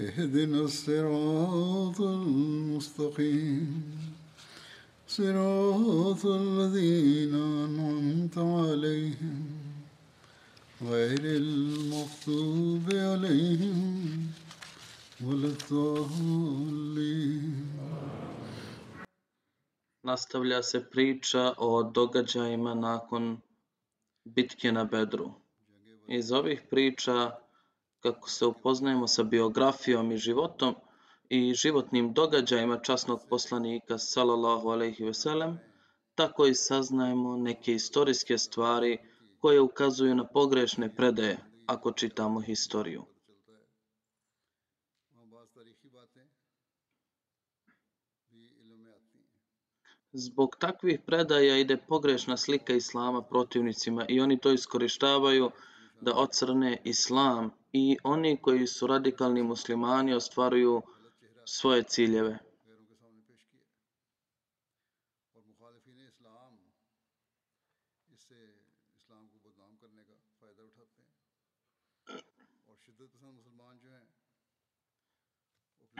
اهدنا الصراط المستقيم صراط الذين أنعمت عليهم غير المغضوب عليهم ولا الضالين Nastavlja se priča o događajima nakon bitke na Bedru. Iz ovih priča, kako se upoznajemo sa biografijom i životom i životnim događajima časnog poslanika sallallahu alejhi ve sellem, tako i saznajemo neke istorijske stvari koje ukazuju na pogrešne predaje ako čitamo historiju. Zbog takvih predaja ide pogrešna slika islama protivnicima i oni to iskorištavaju da ocrne islam i oni koji su radikalni muslimani ostvaruju svoje ciljeve.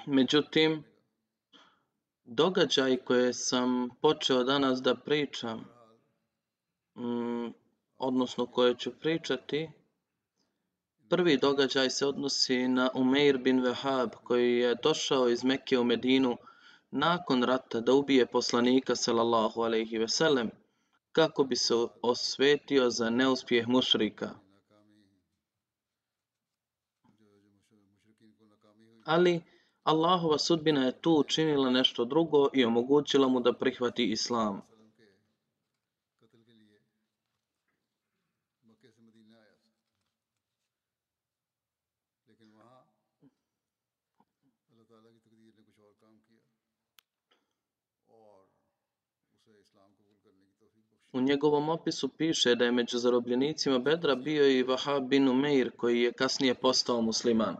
Međutim, događaj koje sam počeo danas da pričam, mm, odnosno koje ću pričati, prvi događaj se odnosi na Umeir bin Wahab koji je došao iz Mekke u Medinu nakon rata da ubije poslanika sallallahu alejhi ve sellem kako bi se osvetio za neuspjeh mušrika. Ali Allahova sudbina je tu učinila nešto drugo i omogućila mu da prihvati islam. U njegovom opisu piše da je među zarobljenicima Bedra bio i Wahab bin Umeir koji je kasnije postao musliman.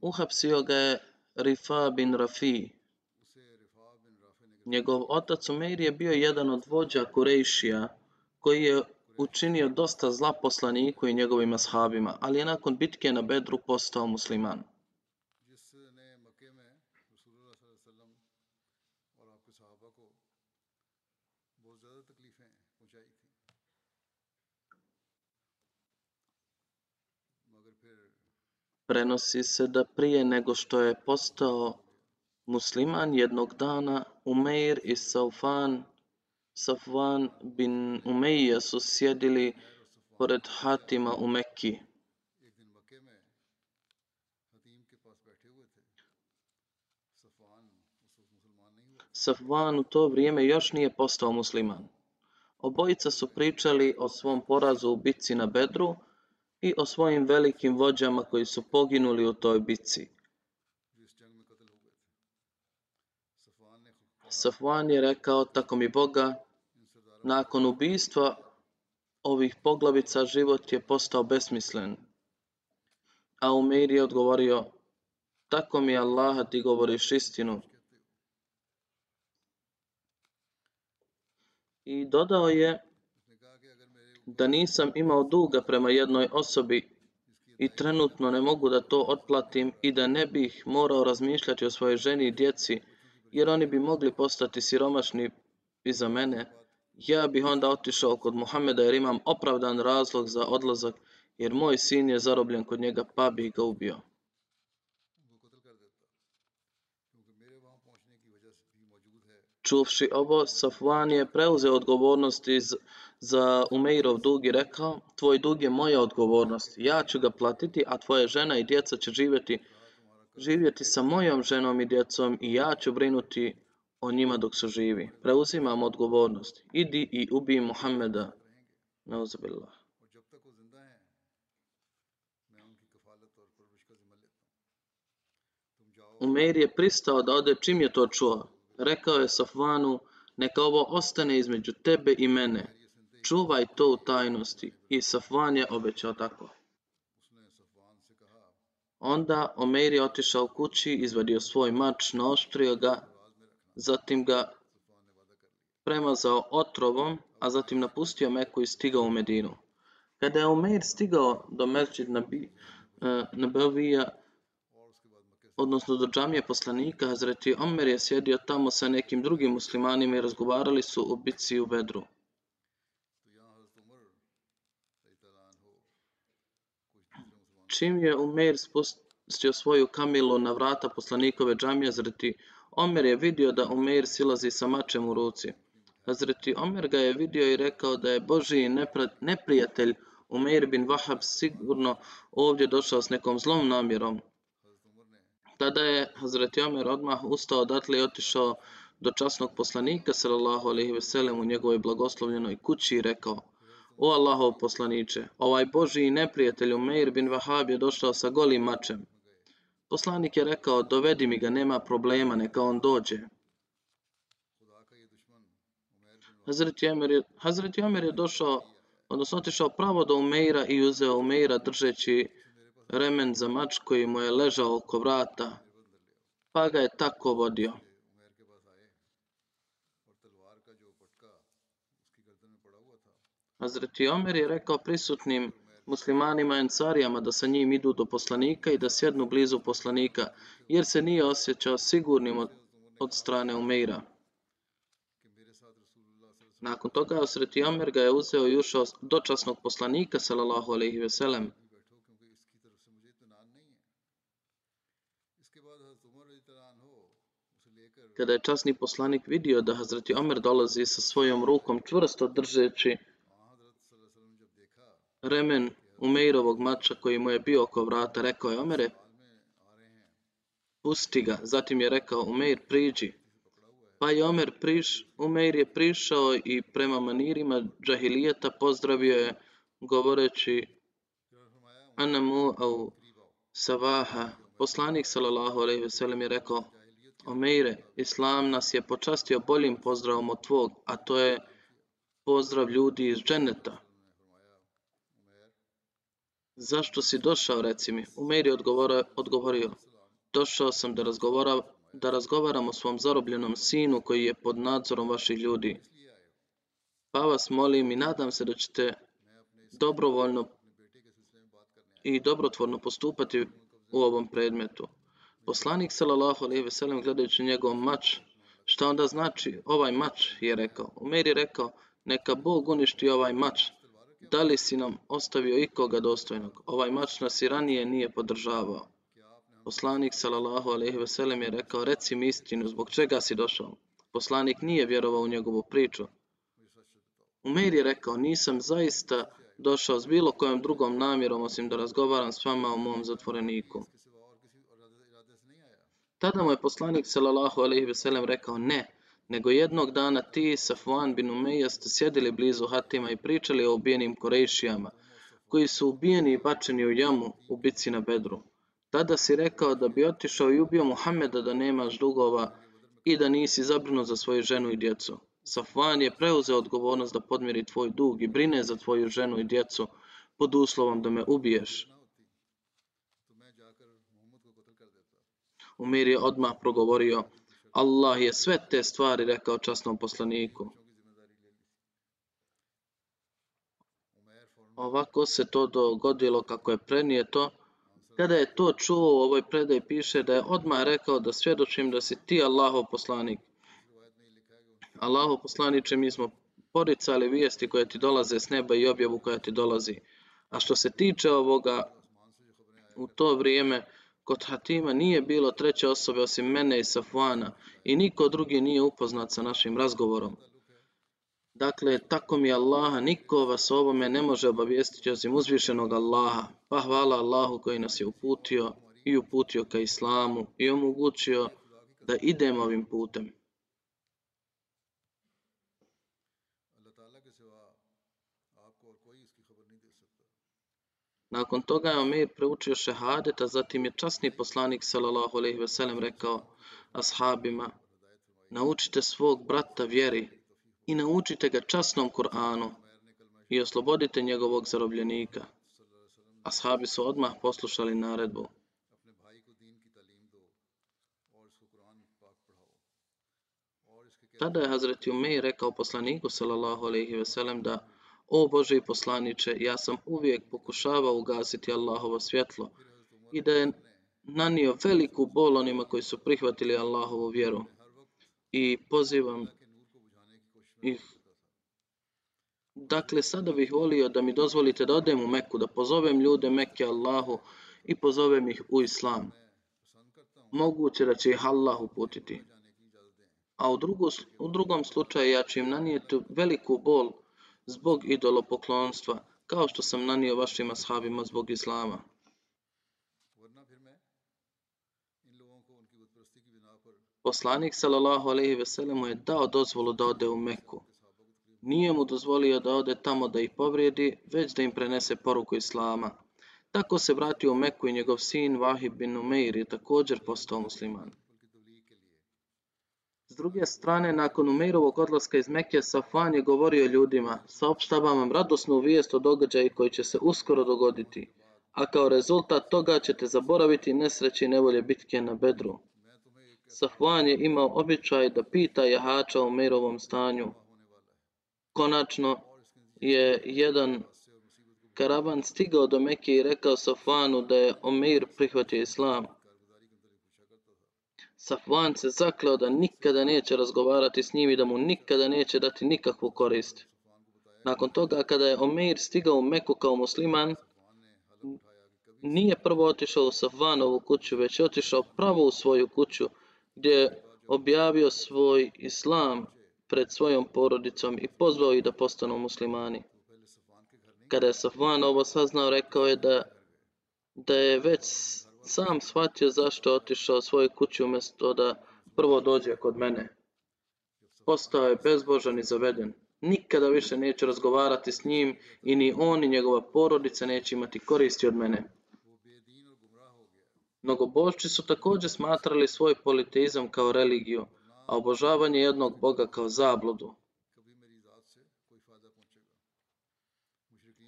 Uhapsio ga je Rifa bin Rafi. Njegov otac Umeir je bio jedan od vođa Kurejšija koji je učinio dosta zla poslaniku i njegovim ashabima, ali je nakon bitke na Bedru postao musliman. Prenosi se da prije nego što je postao musliman jednog dana Umeir i Saufan, Safvan bin Umeija su sjedili pored Hatima u Mekki. Safvan u to vrijeme još nije postao musliman. Obojica su pričali o svom porazu u bitci na Bedru, i o svojim velikim vođama koji su poginuli u toj bitci. Safwan je rekao, tako mi Boga, nakon ubistva ovih poglavica život je postao besmislen. A Umeir je odgovorio, tako mi Allaha ti govoriš istinu. I dodao je, da nisam imao duga prema jednoj osobi i trenutno ne mogu da to otplatim i da ne bih morao razmišljati o svojoj ženi i djeci, jer oni bi mogli postati siromašni iza mene. Ja bih onda otišao kod Muhameda jer imam opravdan razlog za odlazak, jer moj sin je zarobljen kod njega pa bi ga ubio. Čuvši ovo, Safvan je preuzeo odgovornosti za Umeirov dug i rekao, tvoj dug je moja odgovornost, ja ću ga platiti, a tvoja žena i djeca će živjeti, živjeti sa mojom ženom i djecom i ja ću brinuti o njima dok su živi. Preuzimam odgovornost. Idi i ubij Muhammeda. Neuzabillah. Umeir je pristao da ode čim je to čuo. Rekao je Safvanu, neka ovo ostane između tebe i mene čuvaj to u tajnosti. I Safvan je obećao tako. Onda Omer je otišao kući, izvadio svoj mač, naoštrio ga, zatim ga premazao otrovom, a zatim napustio Meku i stigao u Medinu. Kada je Omer stigao do Merčid na eh, Nabavija, odnosno do džamije poslanika, Hazreti Omer je sjedio tamo sa nekim drugim muslimanima i razgovarali su o bici u bedru. Čim je Umeir spustio svoju kamilu na vrata poslanikove džamije, Hazreti Omer je vidio da Umeir silazi sa mačem u ruci. Hazreti Omer ga je vidio i rekao da je nepra- neprijatelj Umeir bin Wahab sigurno ovdje došao s nekom zlom namjerom. Tada je Hazreti Omer odmah ustao odatle i otišao do časnog poslanika sallallahu alejhi ve sellem u njegovoj blagoslovljenoj kući i rekao: o Allahov poslaniče, ovaj Božiji neprijatelj Umeir bin Vahab je došao sa golim mačem. Poslanik je rekao, dovedi mi ga, nema problema, neka on dođe. Hazreti Omer je, Hazreti Omer je došao, odnosno otišao pravo do Umeira i uzeo Umeira držeći remen za mač koji mu je ležao oko vrata, pa ga je tako vodio. Hazreti Omer je rekao prisutnim muslimanima i encarijama da sa njim idu do poslanika i da sjednu blizu poslanika, jer se nije osjećao sigurnim od, od strane Umeira. Nakon toga Hazreti Omer ga je uzeo i ušao dočasnog poslanika, sallallahu alaihi veselem. Kada je časni poslanik vidio da Hazreti Omer dolazi sa svojom rukom čvrsto držeći remen Umeirovog mača koji mu je bio oko vrata, rekao je Omere, pusti ga. Zatim je rekao Umeir, priđi. Pa je Omer priš, Umeir je prišao i prema manirima džahilijeta pozdravio je govoreći Anamu au Savaha. Poslanik sallallahu alejhi ve sellem je rekao: Omeire, islam nas je počastio boljim pozdravom od tvog, a to je pozdrav ljudi iz dženeta. Zašto si došao, reci mi? Je odgovorio, došao sam da, razgovara, da razgovaram o svom zarobljenom sinu koji je pod nadzorom vaših ljudi. Pa vas molim i nadam se da ćete dobrovoljno i dobrotvorno postupati u ovom predmetu. Poslanik sallallahu alejhi ve sellem gledajući njegov mač, šta onda znači ovaj mač, je rekao. Umer rekao, neka Bog uništi ovaj mač. Da li si nam ostavio ikoga dostojnog? Ovaj mač nas i ranije nije podržavao. Poslanik sallallahu alejhi ve sellem je rekao, reci mi istinu, zbog čega si došao? Poslanik nije vjerovao u njegovu priču. Umer je rekao, nisam zaista došao s bilo kojom drugom namjerom osim da razgovaram s vama o mom zatvoreniku. Tada mu je poslanik sallallahu alejhi ve sellem rekao ne, nego jednog dana ti i Safwan bin Umeja ste sjedili blizu Hatima i pričali o ubijenim Korejšijama, koji su ubijeni i bačeni u jamu u bici na Bedru. Tada si rekao da bi otišao i ubio Muhameda da nemaš dugova i da nisi zabrinut za svoju ženu i djecu. Safwan je preuzeo odgovornost da podmiri tvoj dug i brine za tvoju ženu i djecu pod uslovom da me ubiješ. Umir je odmah progovorio, Allah je sve te stvari rekao časnom poslaniku. Ovako se to dogodilo kako je prenijeto. Kada je to čuo u ovoj predaj piše da je odmah rekao da svjedočim da si ti Allahov poslanik. Allahov poslaniče, mi smo poricali vijesti koje ti dolaze s neba i objavu koja ti dolazi. A što se tiče ovoga, u to vrijeme kod Hatima nije bilo treće osobe osim mene i Safvana i niko drugi nije upoznat sa našim razgovorom. Dakle, tako mi Allaha, niko vas ovome ne može obavijestiti osim uzvišenog Allaha. Pa hvala Allahu koji nas je uputio i uputio ka Islamu i omogućio da idemo ovim putem. Nakon toga je Omer preučio šehadet, a zatim je časni poslanik sallallahu alejhi ve sellem rekao ashabima: Naučite svog brata vjeri i naučite ga časnom Kur'anu i oslobodite njegovog zarobljenika. Ashabi su odmah poslušali naredbu. Tada je Hazreti Umej rekao poslaniku sallallahu alejhi ve sellem da o Boži poslaniče, ja sam uvijek pokušavao ugasiti Allahovo svjetlo i da je nanio veliku bol onima koji su prihvatili Allahovu vjeru. I pozivam ih. Dakle, sada bih volio da mi dozvolite da odem u Meku, da pozovem ljude Mekke Allahu i pozovem ih u Islam. Moguće da će ih Allah uputiti. A u, drugu, u drugom slučaju ja ću im nanijeti veliku bol zbog idolopoklonstva, kao što sam nanio vašim ashabima zbog Islama. Poslanik sallallahu alejhi ve sellem mu je dao dozvolu da ode u Meku. Nije mu dozvolio da ode tamo da ih povrijedi, već da im prenese poruku Islama. Tako se vratio u Meku i njegov sin Vahib bin Umeir je također postao musliman. S druge strane, nakon Umeirovog odlaska iz Mekke, Safan je govorio ljudima, saopštavam vam radosnu vijest o događaju koji će se uskoro dogoditi, a kao rezultat toga ćete zaboraviti nesreći i nevolje bitke na Bedru. Safvan je imao običaj da pita jahača o Umeirovom stanju. Konačno je jedan karavan stigao do Mekke i rekao Safvanu da je Omeir prihvatio islam. Safvan se zakleo da nikada neće razgovarati s njim i da mu nikada neće dati nikakvu korist. Nakon toga, kada je Omeir stigao u Meku kao musliman, nije prvo otišao u Safvanovu kuću, već je otišao pravo u svoju kuću, gdje je objavio svoj islam pred svojom porodicom i pozvao ih da postanu muslimani. Kada je Safvan ovo saznao, rekao je da, da je već sam shvatio zašto je otišao svoju kuću umjesto da prvo dođe kod mene. Postao je bezbožan i zaveden. Nikada više neće razgovarati s njim i ni on ni njegova porodica neće imati koristi od mene. Mnogobošći su također smatrali svoj politeizam kao religiju, a obožavanje jednog Boga kao zabludu.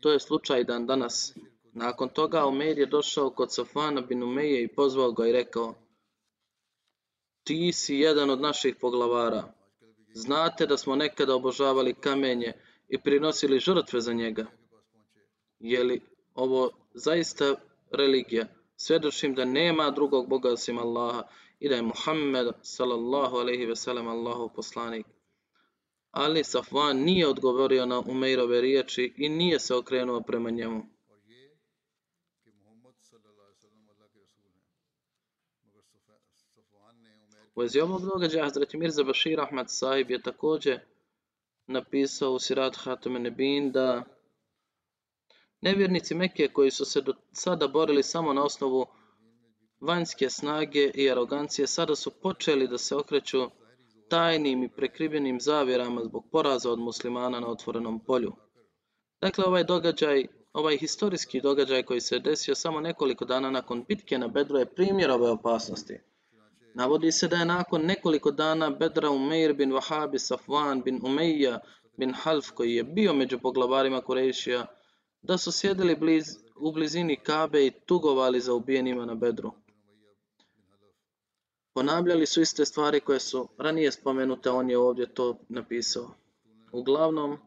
To je slučaj dan danas. Nakon toga Omer je došao kod Safana bin Umeje i pozvao ga i rekao Ti si jedan od naših poglavara. Znate da smo nekada obožavali kamenje i prinosili žrtve za njega. Je li ovo zaista religija? Svjedočim da nema drugog Boga osim Allaha i da je Muhammed sallallahu alaihi ve sellem Allahov poslanik. Ali Safvan nije odgovorio na Umeirove riječi i nije se okrenuo prema njemu. U vezi ovog događaja Hazreti Mirza Bashir Ahmad Sahib je također napisao u Sirat Hatame Nebin da nevjernici Mekke koji su se do sada borili samo na osnovu vanjske snage i arogancije sada su počeli da se okreću tajnim i prekrivenim zavjerama zbog poraza od muslimana na otvorenom polju. Dakle, ovaj događaj, ovaj historijski događaj koji se desio samo nekoliko dana nakon bitke na Bedru je primjer ove opasnosti. Navodi se da je nakon nekoliko dana Bedra Umeir bin Wahabi Safwan bin Umeija bin Half koji je bio među poglavarima Kurešija, da su sjedili bliz, u blizini Kabe i tugovali za ubijenima na Bedru. Ponavljali su iste stvari koje su ranije spomenute, on je ovdje to napisao. Uglavnom,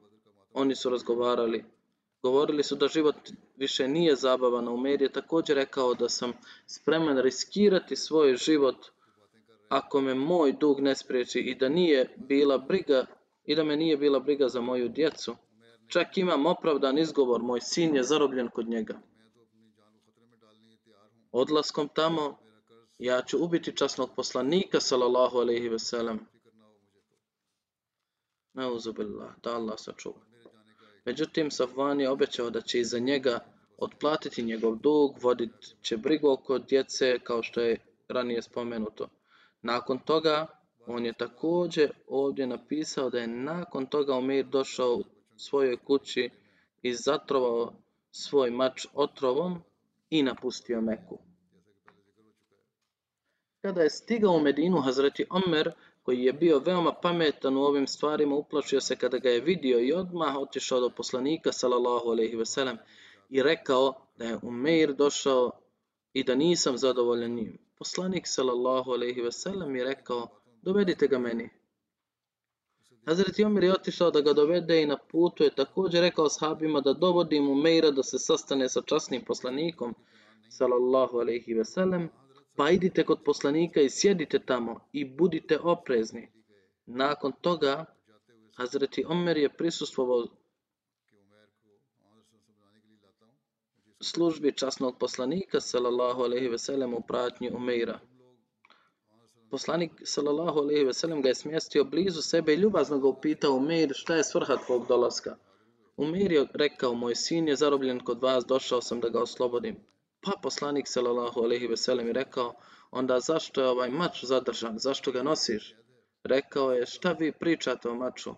oni su razgovarali. Govorili su da život više nije zabavan, a Umer je također rekao da sam spreman riskirati svoj život ako me moj dug ne spriječi i da nije bila briga i da me nije bila briga za moju djecu. Čak imam opravdan izgovor, moj sin je zarobljen kod njega. Odlaskom tamo, ja ću ubiti časnog poslanika, salallahu alaihi veselam. Neuzubillah, da Allah sačuva. Međutim, Safvan je obećao da će iza njega otplatiti njegov dug, vodit će brigu oko djece, kao što je ranije spomenuto. Nakon toga, on je također ovdje napisao da je nakon toga Umir došao u svojoj kući i zatrovao svoj mač otrovom i napustio Meku. Kada je stigao u Medinu, Hazreti Omer, koji je bio veoma pametan u ovim stvarima, uplašio se kada ga je vidio i odmah otišao do poslanika, sallallahu alaihi veselem, i rekao da je Umeir došao i da nisam zadovoljan njim. Poslanik, sallallahu alaihi veselem, je rekao, dovedite ga meni. Hazreti Omer je otišao da ga dovede i na putu je također rekao sahabima da dovodi Umeira da se sastane sa časnim poslanikom, sallallahu alaihi veselem, pa idite kod poslanika i sjedite tamo i budite oprezni. Nakon toga, Hazreti Omer je prisustvovao službi časnog poslanika, sallallahu alaihi veselem, u pratnji Umeira. Poslanik, sallallahu alaihi veselem, ga je smjestio blizu sebe i ljubazno ga upitao Umeir šta je svrha tvog dolaska. Umeir je rekao, moj sin je zarobljen kod vas, došao sam da ga oslobodim. Pa poslanik, sallallahu alaihi veselem, je rekao, onda zašto je ovaj mač zadržan, zašto ga nosiš? Rekao je, šta vi pričate o maču?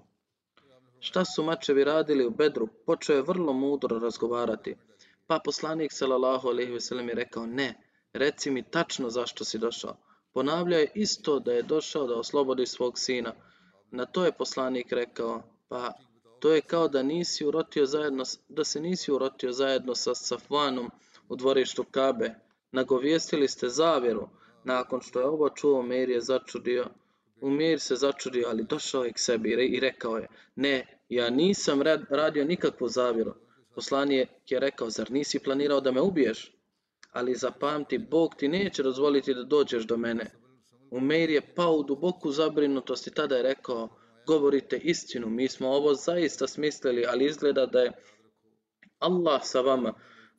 Šta su mačevi radili u Bedru? Počeo je vrlo mudro razgovarati. Pa poslanik sallallahu alejhi ve sellem je rekao: "Ne, reci mi tačno zašto si došao." Ponavljao je isto da je došao da oslobodi svog sina. Na to je poslanik rekao: "Pa to je kao da nisi urotio zajedno da se nisi urotio zajedno sa Safvanom u dvorištu Kabe. Nagovijestili ste zavjeru." Nakon što je ovo čuo, Mir je začudio. Umir se začudio, ali došao je k sebi i re- i rekao je, ne, ja nisam rad- radio nikakvu zavjeru. Poslanik je rekao, zar nisi planirao da me ubiješ? Ali zapamti, Bog ti neće dozvoliti da dođeš do mene. Umeir je pao u duboku zabrinutost i tada je rekao, govorite istinu, mi smo ovo zaista smislili, ali izgleda da je Allah sa vama,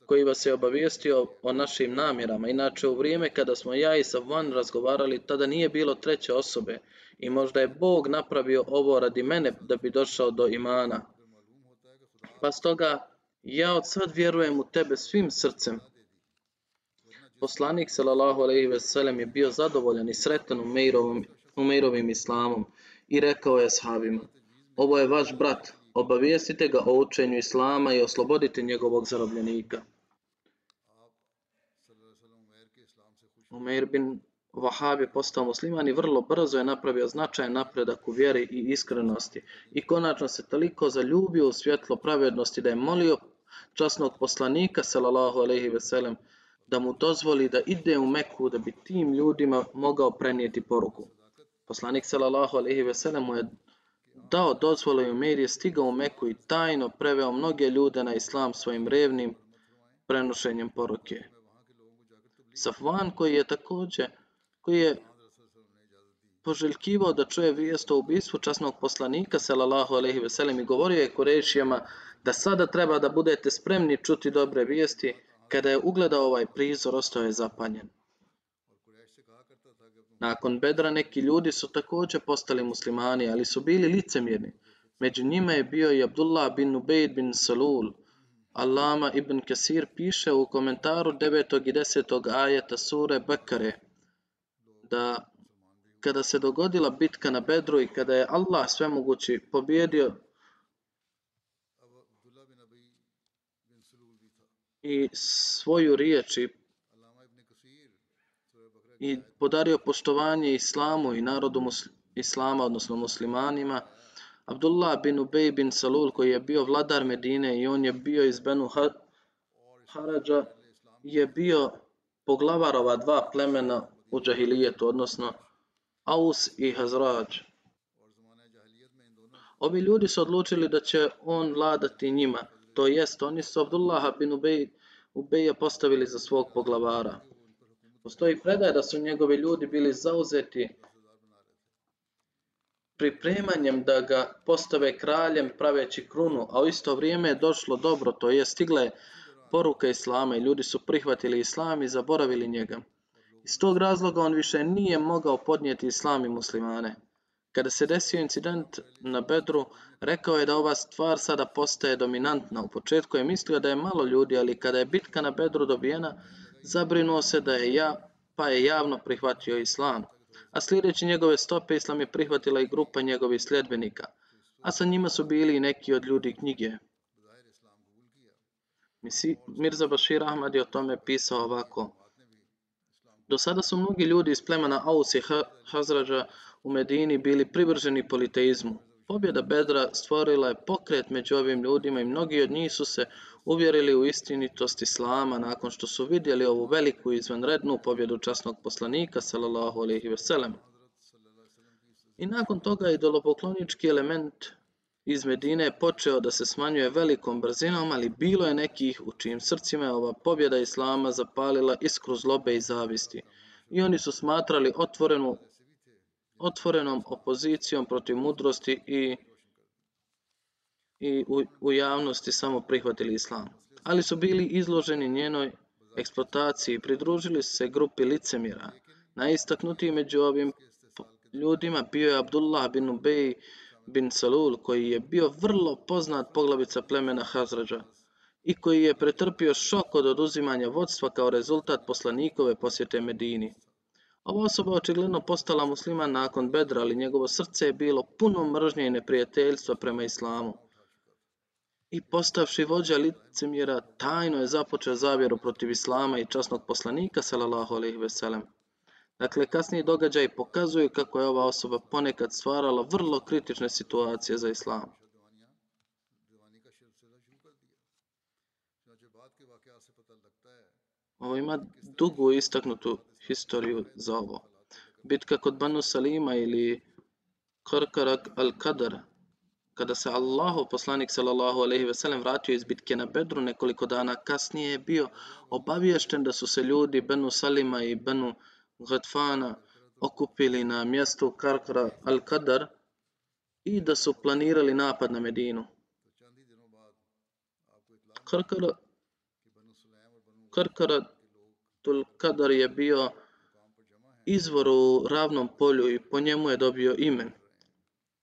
koji vas je obavijestio o našim namjerama. Inače, u vrijeme kada smo ja i Savvan razgovarali, tada nije bilo treće osobe i možda je Bog napravio ovo radi mene da bi došao do imana. Pa stoga, ja od sad vjerujem u tebe svim srcem. Poslanik sallallahu alejhi ve sellem je bio zadovoljan i sretan Umeirovom, Umeirovim islamom i rekao je ashabima: Ovo je vaš brat, obavijestite ga o učenju islama i oslobodite njegovog zarobljenika. Umeir bin Wahab je postao musliman i vrlo brzo je napravio značajan napredak u vjeri i iskrenosti i konačno se toliko zaljubio u svjetlo pravednosti da je molio časnog poslanika sallallahu alejhi ve sellem da mu dozvoli da ide u Meku da bi tim ljudima mogao prenijeti poruku. Poslanik sallallahu alejhi ve sellem mu je dao dozvolu i Umeir je stigao u Meku i tajno preveo mnoge ljude na islam svojim revnim prenošenjem poruke. Safvan koji je također koji je poželjkivao da čuje vijest o ubistvu časnog poslanika sallallahu alejhi ve sellem i govorio je Kurešijama da sada treba da budete spremni čuti dobre vijesti kada je ugledao ovaj prizor ostao je zapanjen. Nakon Bedra neki ljudi su također postali muslimani, ali su bili licemjerni. Među njima je bio i Abdullah bin Ubejd bin Salul. Allama ibn Kasir piše u komentaru 9. i 10. ajeta sure Bekare da kada se dogodila bitka na Bedru i kada je Allah svemogući pobjedio i svoju riječ i, podario poštovanje islamu i narodu islama, odnosno muslimanima, Abdullah bin Ubej bin Salul koji je bio vladar Medine i on je bio iz Benu Ha- Haradža je bio poglavar ova dva plemena u džahilijetu, odnosno Aus i Hazrađ. Ovi ljudi su odlučili da će on vladati njima, to jest oni su Abdullaha bin Ubej, Ubeja postavili za svog poglavara. Postoji predaj da su njegovi ljudi bili zauzeti pripremanjem da ga postave kraljem praveći krunu, a u isto vrijeme je došlo dobro, to je stigle poruka Islama i ljudi su prihvatili Islam i zaboravili njega. Iz tog razloga on više nije mogao podnijeti Islam i muslimane. Kada se desio incident na Bedru, rekao je da ova stvar sada postaje dominantna. U početku je mislio da je malo ljudi, ali kada je bitka na Bedru dobijena, zabrinuo se da je ja, pa je javno prihvatio Islam. A sljedeći njegove stope Islam je prihvatila i grupa njegovih sljedbenika, a sa njima su bili i neki od ljudi knjige. Mirza Bashir Ahmad je o tome pisao ovako. Do sada su mnogi ljudi iz plemena Aus i Hazrađa u Medini bili privrženi politeizmu. Pobjeda Bedra stvorila je pokret među ovim ljudima i mnogi od njih su se uvjerili u istinitost Islama nakon što su vidjeli ovu veliku izvanrednu pobjedu časnog poslanika sallallahu alejhi ve sellem. I nakon toga idolopoklonički element iz Medine počeo da se smanjuje velikom brzinom, ali bilo je nekih u čijim srcima je ova pobjeda Islama zapalila iskru zlobe i zavisti. I oni su smatrali otvorenu otvorenom opozicijom protiv mudrosti i, i u, u javnosti samo prihvatili islam. Ali su bili izloženi njenoj eksploataciji pridružili se grupi licemira. Najistaknutiji među ovim ljudima bio je Abdullah bin Ubej bin Salul, koji je bio vrlo poznat poglavica plemena Hazrađa i koji je pretrpio šok od oduzimanja vodstva kao rezultat poslanikove posjete Medini. Ova osoba očigledno postala musliman nakon Bedra, ali njegovo srce je bilo puno mržnje i neprijateljstva prema islamu. I postavši vođa licemjera, tajno je započeo zavjeru protiv islama i časnog poslanika, sallallahu alaihi veselem. Dakle, kasniji događaji pokazuju kako je ova osoba ponekad stvarala vrlo kritične situacije za islam. Ovo ima dugu istaknutu historiju za ovo. Bitka kod Banu Salima ili Karkarak al-Kadar, kada se Allahu poslanik sallallahu alejhi ve sellem vratio iz bitke na Bedru nekoliko dana kasnije je bio obaviješten da su se ljudi Banu Salima i Banu Ghatfana okupili na mjestu Karkara al-Kadar i da su planirali napad na Medinu. Karkara Karkaratul Kadar je bio izvor u ravnom polju i po njemu je dobio ime.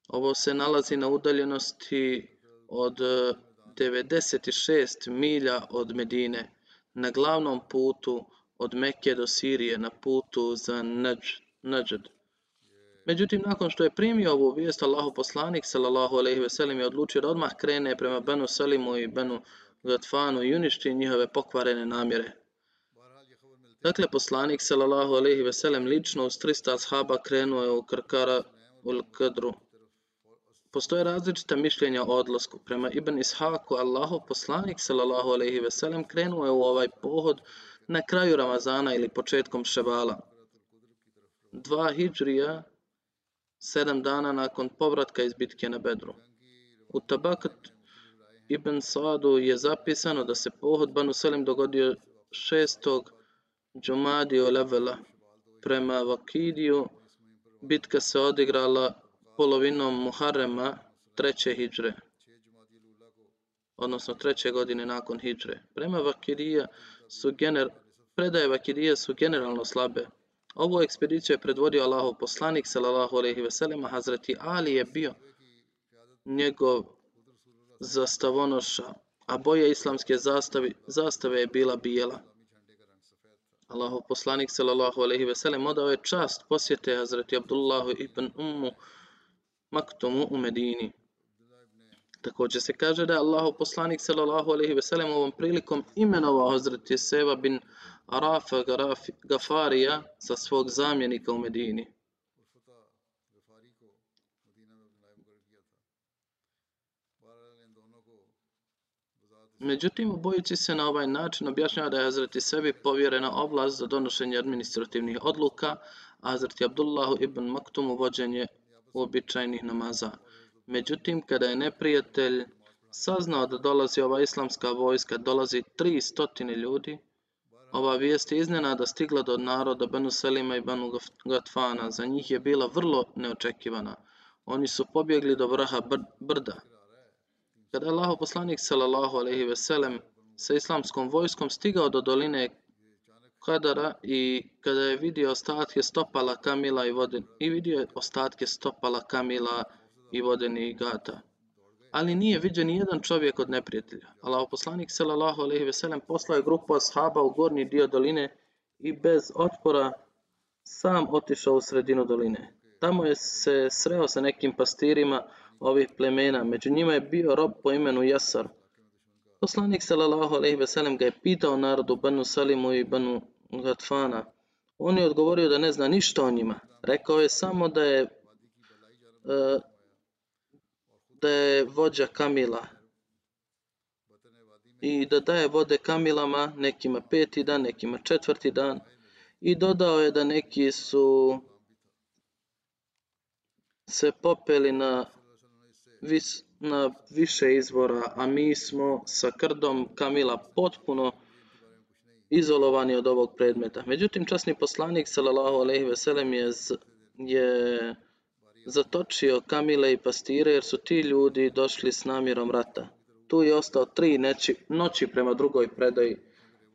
Ovo se nalazi na udaljenosti od 96 milja od Medine, na glavnom putu od Mekke do Sirije, na putu za Najd. Međutim, nakon što je primio ovu vijest, Allahu poslanik, sallallahu alaihi veselim, je odlučio da odmah krene prema Benu Salimu i Benu Gatfanu i uništi njihove pokvarene namjere. Dakle, poslanik sallallahu alejhi ve sellem lično uz 300 ashaba krenuo je u Karkara ul Kadru. Postoje različita mišljenja o odlasku. Prema Ibn Ishaku, Allahu poslanik sallallahu alejhi ve sellem krenuo je u ovaj pohod na kraju Ramazana ili početkom Ševala. Dva hidžrija, sedam dana nakon povratka iz bitke na Bedru. U Tabakat Ibn Sadu je zapisano da se pohod Banu Selim dogodio 6. Džumadio Levela. Prema Vakidiju bitka se odigrala polovinom Muharrema treće hidžre, odnosno treće godine nakon hidžre. Prema Vakidija su gener, predaje Vakidija su generalno slabe. Ovu ekspediciju je predvodio Allahov poslanik, sallallahu alaihi veselima, Hazreti Ali je bio njegov zastavonoša, a boja islamske zastave, zastave je bila bijela. Allahov poslanik sallallahu alejhi ve sellem odao je čast posjete Hazreti Abdullahu ibn Ummu Maktumu u Medini. Također se kaže da je Allahov poslanik sallallahu alejhi ve sellem ovom prilikom imenovao Hazreti Seva bin Arafa Gafarija sa svog zamjenika u Medini. Međutim, obojici se na ovaj način objašnjava da je Hazreti sebi povjerena oblast za donošenje administrativnih odluka, a Hazreti Abdullahu ibn Maktum vođenje uobičajnih namaza. Međutim, kada je neprijatelj saznao da dolazi ova islamska vojska, dolazi tri stotine ljudi, ova vijest je iznenada stigla do naroda Benu Selima i Benu Gatfana. Za njih je bila vrlo neočekivana. Oni su pobjegli do vrha brda. Kada je Allah poslanik sallallahu alaihi ve sellem sa islamskom vojskom stigao do doline Kadara i kada je vidio ostatke stopala Kamila i voden, i vidio ostatke stopala Kamila i vodenih gata. Ali nije viđen ni jedan čovjek od neprijatelja. Allah poslanik sallallahu alejhi ve sellem poslao je grupu ashaba u gornji dio doline i bez otpora sam otišao u sredinu doline. Tamo je se sreo sa nekim pastirima ovih plemena. Među njima je bio rob po imenu Jasar. Poslanik sallallahu alejhi ve sellem ga je pitao narodu Banu Salimu i Banu Gatfana. On je odgovorio da ne zna ništa o njima. Rekao je samo da je e, da je vođa Kamila i da daje vode Kamilama nekima peti dan, nekima četvrti dan i dodao je da neki su se popeli na, vis, na više izvora, a mi smo sa krdom Kamila potpuno izolovani od ovog predmeta. Međutim, časni poslanik sallallahu alejhi ve sellem je, je zatočio Kamile i pastire jer su ti ljudi došli s namjerom rata. Tu je ostao tri neći, noći prema drugoj predaji,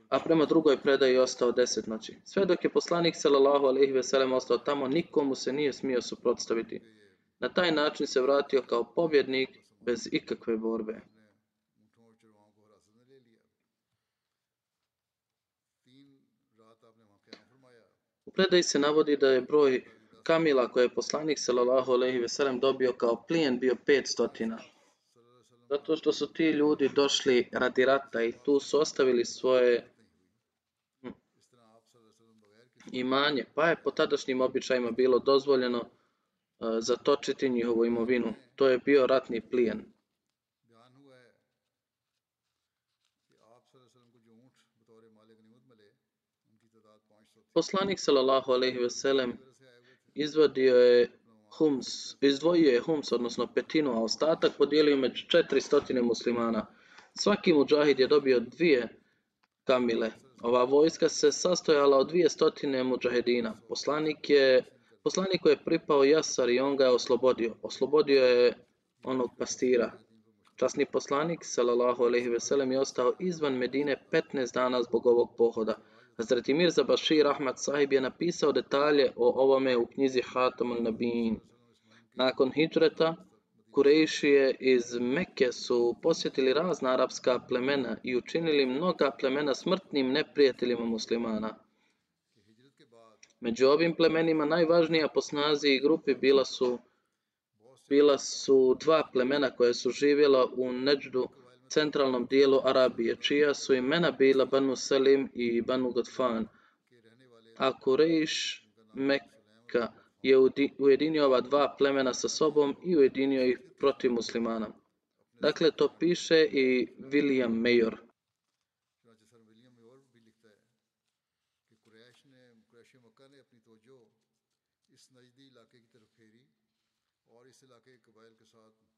a prema drugoj predaji je ostao deset noći. Sve dok je poslanik sallallahu alejhi ve sellem ostao tamo, nikomu se nije smio suprotstaviti. Na taj način se vratio kao pobjednik bez ikakve borbe. U predaji se navodi da je broj kamila koje je poslanik sallallahu alejhi ve sellem dobio kao plijen bio 500. Zato što su ti ljudi došli radi rata i tu su ostavili svoje hm, imanje, pa je po tadašnjim običajima bilo dozvoljeno uh, zatočiti njihovu imovinu. To je bio ratni plijen. Poslanik sallallahu alejhi ve sellem izvadio je hums, izdvojio je hums, odnosno petinu, a ostatak podijelio među 400 muslimana. Svaki muđahid je dobio dvije kamile. Ova vojska se sastojala od dvije stotine muđahedina. Poslanik je, poslaniku je pripao Jasar i on ga je oslobodio. Oslobodio je onog pastira. Časni poslanik, salallahu alaihi veselem, je ostao izvan Medine 15 dana zbog ovog pohoda. Hazreti Mirza Bashir Ahmad sahib je napisao detalje o ovome u knjizi Hatam al-Nabin. Nakon hijreta, Kurejšije iz Mekke su posjetili razna arapska plemena i učinili mnoga plemena smrtnim neprijateljima muslimana. Među ovim plemenima najvažnija po snazi i grupi bila su, bila su dva plemena koje su živjela u Neđdu, centralnom dijelu Arabije, čija su imena bila Banu Salim i Banu Gotfan. A Kurejš Mekka je ujedinio ova dva plemena sa sobom i ujedinio ih protiv muslimana. Dakle, to piše i William Mayor. اس نجدی علاقے کی طرف پھیری اور اس علاقے کے قبائل کے ساتھ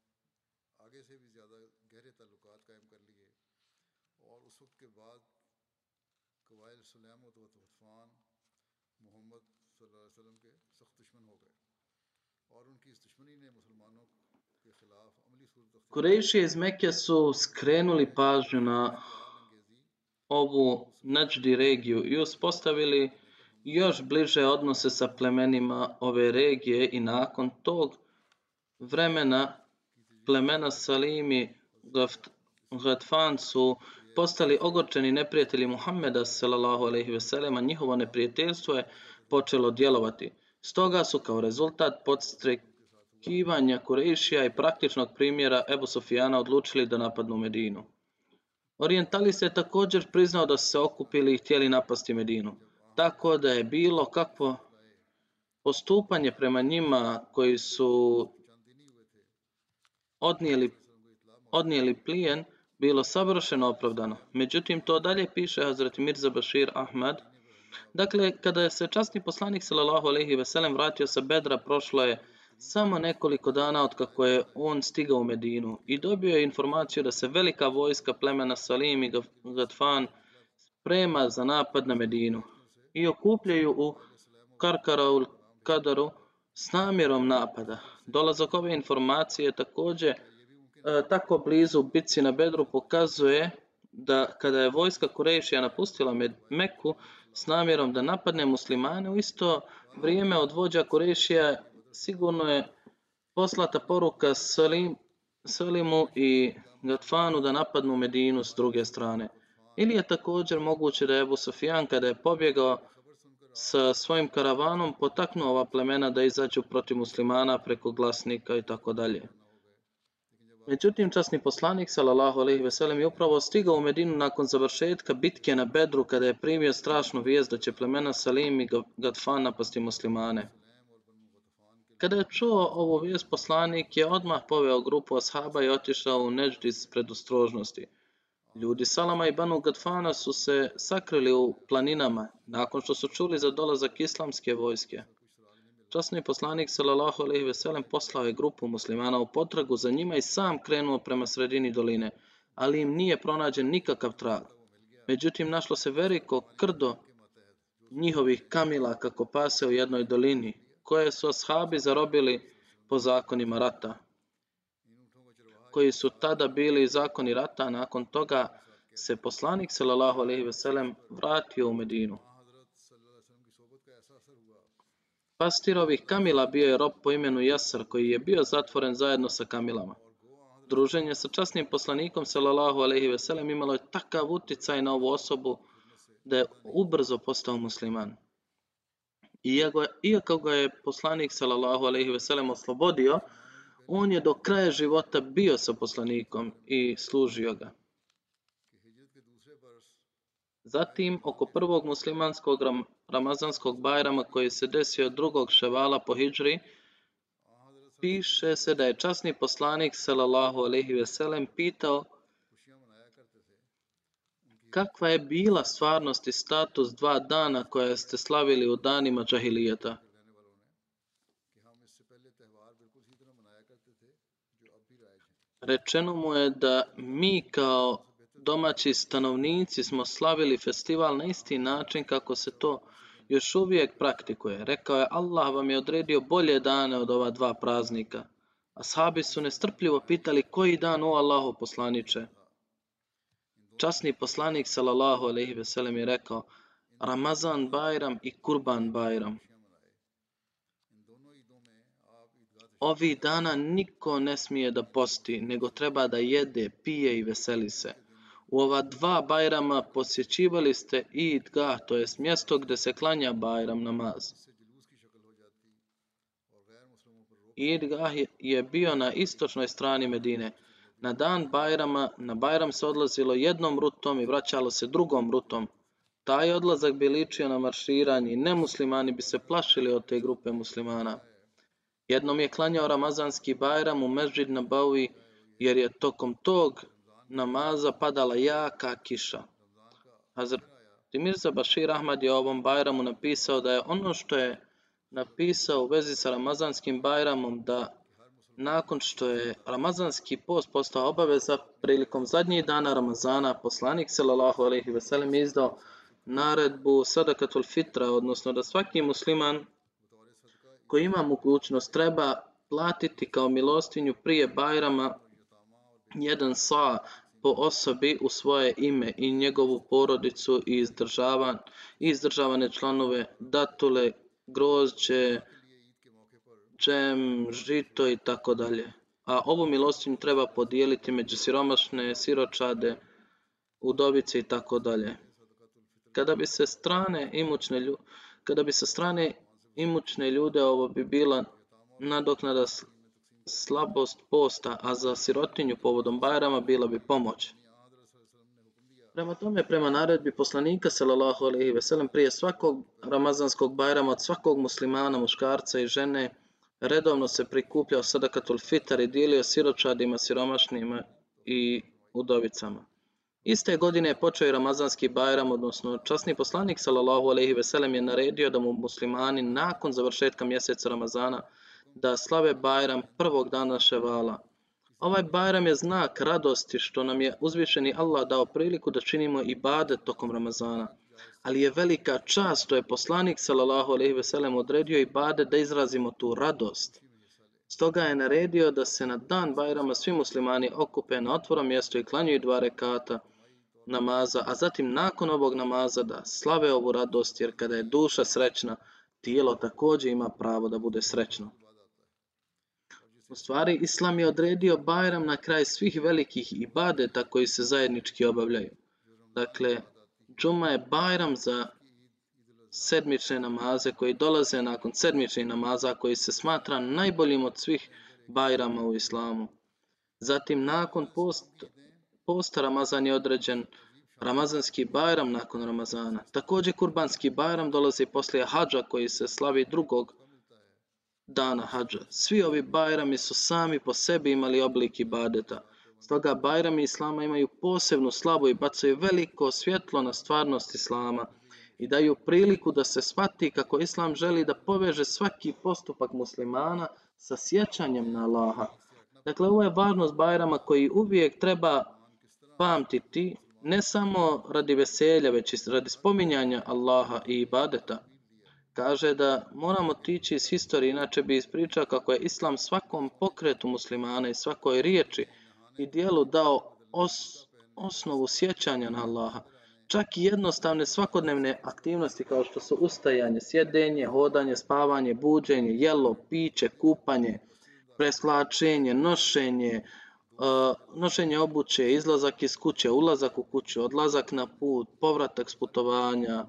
आगे से भी ज़्यादा गहरे ताल्लुकात कायम कर लिए और उस वक्त के बाद कबाइल सलेम व गतफान मोहम्मद वसल्लम के सख्त दुश्मन हो गए और उनकी इस दुश्मनी ने मुसलमानों के खिलाफ अमली सूरत Kurejši iz Mekke su skrenuli pažnju na ovu Nađdi regiju i uspostavili još bliže odnose sa plemenima ove regije i nakon tog vremena plemena Salimi Gatfan su postali ogorčeni neprijatelji Muhammeda sallallahu alejhi ve sellema, njihovo neprijateljstvo je počelo djelovati. Stoga su kao rezultat podstrekivanja Kurešija i praktičnog primjera Ebu Sufijana odlučili da napadnu Medinu. Orientalist je također priznao da su se okupili i htjeli napasti Medinu. Tako da je bilo kakvo postupanje prema njima koji su odnijeli odnijeli plijen bilo savršeno opravdano. Međutim, to dalje piše Hazret Mirza Bashir Ahmad. Dakle, kada se časni poslanik sallallahu alejhi ve sellem vratio sa Bedra, prošlo je samo nekoliko dana od kako je on stigao u Medinu i dobio je informaciju da se velika vojska plemena Salim i Gatfan sprema za napad na Medinu i okupljaju u Karkaraul Kadaru s namjerom napada. Dolazak ove informacije također e, tako blizu bitci na Bedru pokazuje da kada je vojska Kurešija napustila Meku s namjerom da napadne muslimane, u isto vrijeme od vođa Kurešija sigurno je poslata poruka Salimu i Gatfanu da napadnu Medinu s druge strane. Ili je također moguće da je Ebu Sufjan kada je pobjegao sa svojim karavanom potaknuo ova plemena da izađu protiv muslimana preko glasnika i tako dalje. Međutim, časni poslanik sallallahu alejhi ve sellem je upravo stigao u Medinu nakon završetka bitke na Bedru kada je primio strašnu vijest da će plemena Salim i Gadfan napasti muslimane. Kada je čuo ovu vijest, poslanik je odmah poveo grupu ashaba i otišao u Neždi s predostrožnosti. Ljudi Salama i Banu Gadfana su se sakrili u planinama nakon što su čuli za dolazak islamske vojske. Časni poslanik sallallahu alejhi ve sellem poslao je grupu muslimana u potragu za njima i sam krenuo prema sredini doline, ali im nije pronađen nikakav trag. Međutim, našlo se veliko krdo njihovih kamila kako pase u jednoj dolini, koje su ashabi zarobili po zakonima rata, koji su tada bili zakoni rata, nakon toga se poslanik sallallahu alejhi ve sellem vratio u Medinu. Pastir ovih kamila bio je rob po imenu Jasar koji je bio zatvoren zajedno sa kamilama. Druženje sa časnim poslanikom sallallahu alejhi ve sellem imalo je takav uticaj na ovu osobu da je ubrzo postao musliman. Iako, iako ga je poslanik sallallahu alejhi ve sellem oslobodio, on je do kraja života bio sa poslanikom i služio ga. Zatim, oko prvog muslimanskog ramazanskog bajrama koji se desio drugog ševala po hijđri, piše se da je časni poslanik sallallahu alejhi ve sellem pitao kakva je bila stvarnost i status dva dana koje ste slavili u danima džahilijeta. Rečeno mu je da mi kao domaći stanovnici smo slavili festival na isti način kako se to još uvijek praktikuje. Rekao je, Allah vam je odredio bolje dane od ova dva praznika. Ashabi su nestrpljivo pitali koji dan u Allahu poslaniče. Časni poslanik sallallahu alejhi ve sellem je rekao Ramazan Bajram i Kurban Bajram. Ovih dana niko ne smije da posti, nego treba da jede, pije i veseli se. U ova dva bajrama posjećivali ste Idgah, to jest mjesto gdje se klanja bajram namaz. Idgah je bio na istočnoj strani Medine. Na dan Bajrama, na Bajram se odlazilo jednom rutom i vraćalo se drugom rutom. Taj odlazak bi ličio na marširanje i nemuslimani bi se plašili od te grupe muslimana. Jednom je klanjao Ramazanski Bajram u Mežid na Baui, jer je tokom tog namaza padala jaka kiša. Hazrat Mirza Bashir Ahmad je ovom Bajramu napisao da je ono što je napisao u vezi sa Ramazanskim Bajramom da nakon što je Ramazanski post postao obaveza prilikom zadnjih dana Ramazana poslanik sallallahu alejhi ve sellem izdao naredbu sadakatul fitra odnosno da svaki musliman koji ima mogućnost treba platiti kao milostinju prije Bajrama jedan sa po osobi u svoje ime i njegovu porodicu i izdržavan, izdržavane članove datule, grožđe, džem, žito i tako dalje. A ovu milostinju treba podijeliti među siromašne, siročade, udovice i tako dalje. Kada bi se strane imućne kada bi sa strane imućne ljude ovo bi bila nadoknada slabost posta, a za sirotinju povodom Bajrama bila bi pomoć. Prema tome, prema naredbi poslanika sallallahu alejhi ve sellem prije svakog ramazanskog bajrama od svakog muslimana, muškarca i žene redovno se prikupljao sadakatul fitar i dijelio siročadima, siromašnima i udovicama. Iste godine je počeo i ramazanski bajram, odnosno časni poslanik sallallahu alejhi ve sellem je naredio da mu muslimani nakon završetka mjeseca Ramazana da slave Bajram prvog dana Ševala. Ovaj Bajram je znak radosti što nam je uzvišeni Allah dao priliku da činimo i bade tokom Ramazana. Ali je velika čast što je poslanik sallallahu alejhi ve sellem odredio i bade da izrazimo tu radost. Stoga je naredio da se na dan Bajrama svi muslimani okupe na otvorom mjestu i klanjuju dva rekata namaza, a zatim nakon ovog namaza da slave ovu radost, jer kada je duša srećna, tijelo također ima pravo da bude srećno. U stvari, Islam je odredio Bajram na kraj svih velikih ibadeta koji se zajednički obavljaju. Dakle, džuma je Bajram za sedmične namaze koji dolaze nakon sedmičnih namaza koji se smatra najboljim od svih Bajrama u Islamu. Zatim, nakon post, posta Ramazan je određen Ramazanski Bajram nakon Ramazana. Također Kurbanski Bajram dolazi poslije Hadža koji se slavi drugog dana hađa. Svi ovi bajrami su sami po sebi imali oblik ibadeta. Stoga bajrami Islama imaju posebnu slavu i bacaju veliko svjetlo na stvarnost Islama i daju priliku da se shvati kako Islam želi da poveže svaki postupak muslimana sa sjećanjem na Allaha. Dakle, ovo je važnost Bajrama koji uvijek treba pamtiti ne samo radi veselja, već i radi spominjanja Allaha i ibadeta. Kaže da moramo tići iz historije, inače bi ispričao kako je Islam svakom pokretu muslimana i svakoj riječi i dijelu dao os, osnovu sjećanja na Allaha. Čak i jednostavne svakodnevne aktivnosti kao što su ustajanje, sjedenje, hodanje, spavanje, buđenje, jelo, piće, kupanje, preslačenje, nošenje, nošenje obuće, izlazak iz kuće, ulazak u kuću, odlazak na put, povratak s putovanja,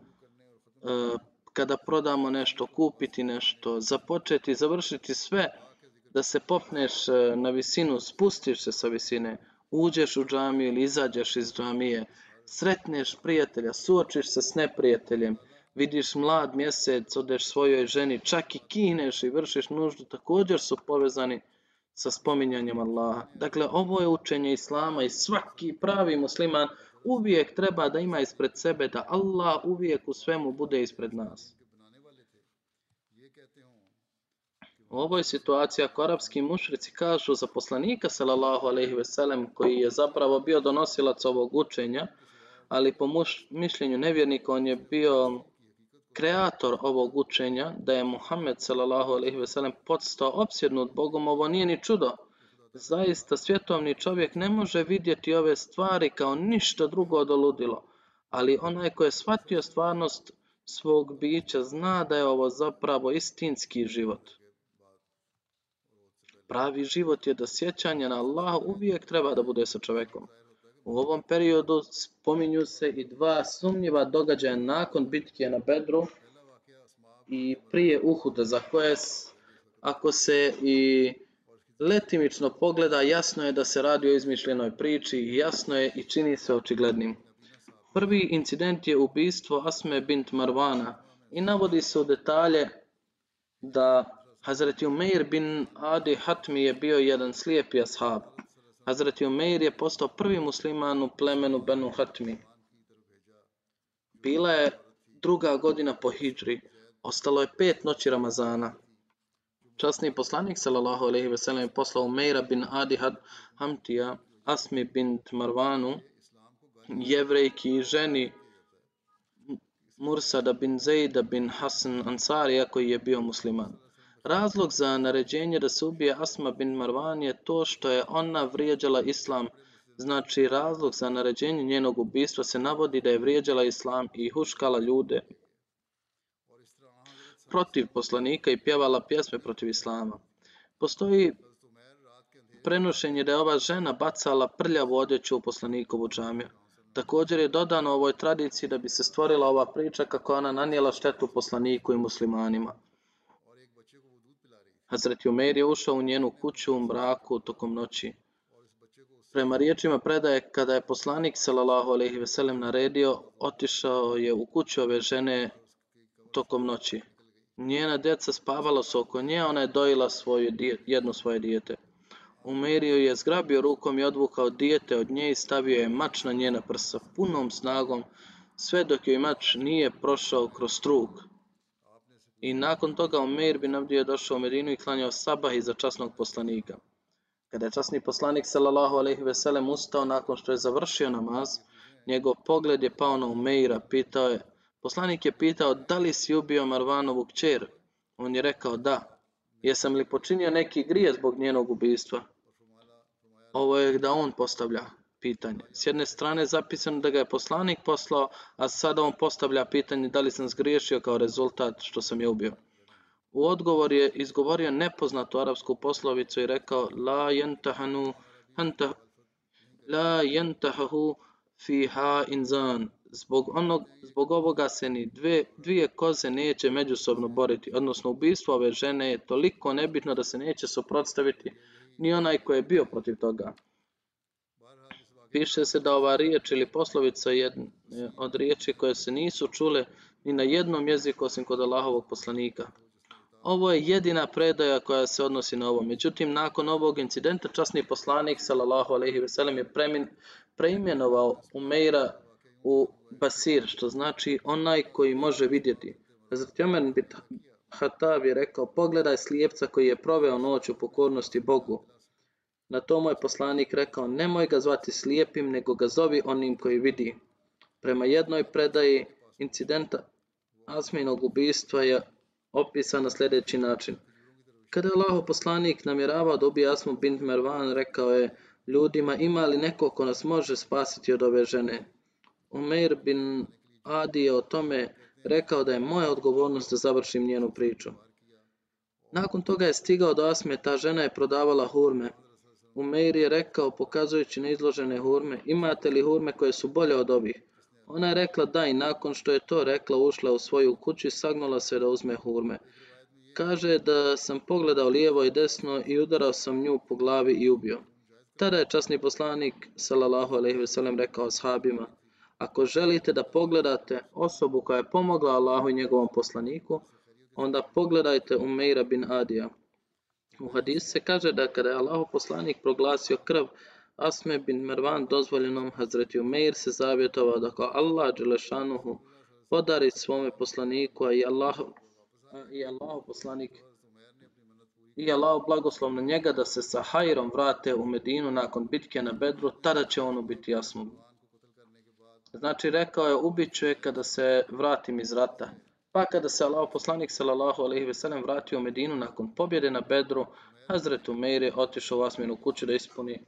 uh, kada prodamo nešto, kupiti nešto, započeti, završiti sve, da se popneš e, na visinu, spustiš se sa visine, uđeš u džamiju ili izađeš iz džamije, sretneš prijatelja, suočiš se s neprijateljem, vidiš mlad mjesec, odeš svojoj ženi, čak i kineš i vršiš nuždu, također su povezani sa spominjanjem Allaha. Dakle, ovo je učenje Islama i svaki pravi musliman uvijek treba da ima ispred sebe da Allah uvijek u svemu bude ispred nas. U ovoj situaciji ako arapski mušrici kažu za poslanika sallallahu alejhi ve koji je zapravo bio donosilac ovog učenja, ali po muš, mišljenju nevjernika on je bio kreator ovog učenja, da je Muhammed sellem podstao opsjednut Bogom, ovo nije ni čudo. Zaista svjetovni čovjek ne može vidjeti ove stvari kao ništa drugo od ludilo, ali onaj ko je shvatio stvarnost svog bića zna da je ovo zapravo istinski život. Pravi život je da sjećanje na Allah uvijek treba da bude sa čovjekom. U ovom periodu spominju se i dva sumnjiva događaja nakon bitke na Bedru i prije Uhuda, za koje ako se i letimično pogleda, jasno je da se radi o izmišljenoj priči i jasno je i čini se očiglednim. Prvi incident je ubistvo Asme bint Marvana i navodi se u detalje da Hazreti Umeir bin Adi Hatmi je bio jedan slijepi ashab. Hazreti Umeir je postao prvi musliman u plemenu Benu Hatmi. Bila je druga godina po hijđri. Ostalo je pet noći Ramazana. Časni poslanik sallallahu alejhi ve sellem poslao Umeira bin Adi Hamtija Asmi bint Marvanu jevrejki ženi Mursada bin Zejda bin Hasan Ansarija koji je bio musliman. Razlog za naređenje da se ubije Asma bin Marwan je to što je ona vrijeđala islam. Znači, razlog za naređenje njenog ubistva se navodi da je vrijeđala islam i huškala ljude protiv poslanika i pjevala pjesme protiv islama. Postoji prenošenje da je ova žena bacala prljavu odjeću u poslanikovu džamiju. Također je dodano ovoj tradiciji da bi se stvorila ova priča kako ona nanijela štetu poslaniku i muslimanima. Hazreti Umeir je ušao u njenu kuću u mraku tokom noći. Prema riječima predaje, kada je poslanik sallallahu alejhi ve sellem naredio, otišao je u kuću ove žene tokom noći. Njena djeca spavala su oko nje, ona je dojila svoju, jedno svoje dijete. Umerio je zgrabio rukom i odvukao dijete od nje i stavio je mač na njena prsa punom snagom, sve dok joj mač nije prošao kroz strug. I nakon toga Umeir bin Abdije došao u Medinu i klanjao sabah iza časnog poslanika. Kada je časni poslanik sallallahu alejhi ve sellem ustao nakon što je završio namaz, njegov pogled je pao na Umeira, pitao je, poslanik je pitao da li si ubio Marvanovu kćer? On je rekao da. Jesam li počinio neki grije zbog njenog ubijstva? Ovo je da on postavlja pitanje. S jedne strane zapisano da ga je poslanik poslao, a sada on postavlja pitanje da li sam zgriješio kao rezultat što sam je ubio. U odgovor je izgovorio nepoznatu arapsku poslovicu i rekao La yentahanu hanta La yentahu fiha inzan. Zbog, onog, zbog ovoga se ni dve, dvije koze neće međusobno boriti, odnosno ubijstvo ove žene je toliko nebitno da se neće suprotstaviti ni onaj koji je bio protiv toga. Piše se da ova riječ ili poslovica je od riječi koje se nisu čule ni na jednom jeziku osim kod Allahovog poslanika. Ovo je jedina predaja koja se odnosi na ovo. Međutim, nakon ovog incidenta, časni poslanik, sallallahu alaihi veselem, je premin, preimenovao Umeira u Basir, što znači onaj koji može vidjeti. Hazret Omer bin je rekao, pogledaj slijepca koji je proveo noć u pokornosti Bogu. Na to moj poslanik rekao, nemoj ga zvati slijepim, nego ga zovi onim koji vidi. Prema jednoj predaji incidenta Asminog ubistva je opisan na sljedeći način. Kada je Allah poslanik namjeravao da ubije Asmu bint Mervan, rekao je ljudima ima li neko ko nas može spasiti od ove žene. Umeir bin Adi je o tome rekao da je moja odgovornost da završim njenu priču. Nakon toga je stigao do Asme, ta žena je prodavala hurme. Umeir je rekao, pokazujući na izložene hurme, imate li hurme koje su bolje od ovih? Ona je rekla da i nakon što je to rekla ušla u svoju kuću i sagnula se da uzme hurme. Kaže da sam pogledao lijevo i desno i udarao sam nju po glavi i ubio. Tada je časni poslanik sallallahu alejhi ve sellem rekao ashabima: Ako želite da pogledate osobu koja je pomogla Allahu i njegovom poslaniku, onda pogledajte Umeira bin Adija. U hadisu se kaže da kada je Allahu poslanik proglasio krv Asme bin Mervan dozvoljenom Hazreti Umeir se zavjetovao da kao Allah Đelešanuhu podari svome poslaniku, a i Allah, i Allah poslanik i Allah blagoslov na njega da se sa hajrom vrate u Medinu nakon bitke na Bedru, tada će on ubiti Asmu. Znači rekao je ubit ću je kada se vratim iz rata. Pa kada se Allah poslanik sallallahu alejhi ve sellem vratio u Medinu nakon pobjede na Bedru, Hazret Umeir je otišao u Asminu kuću da ispuni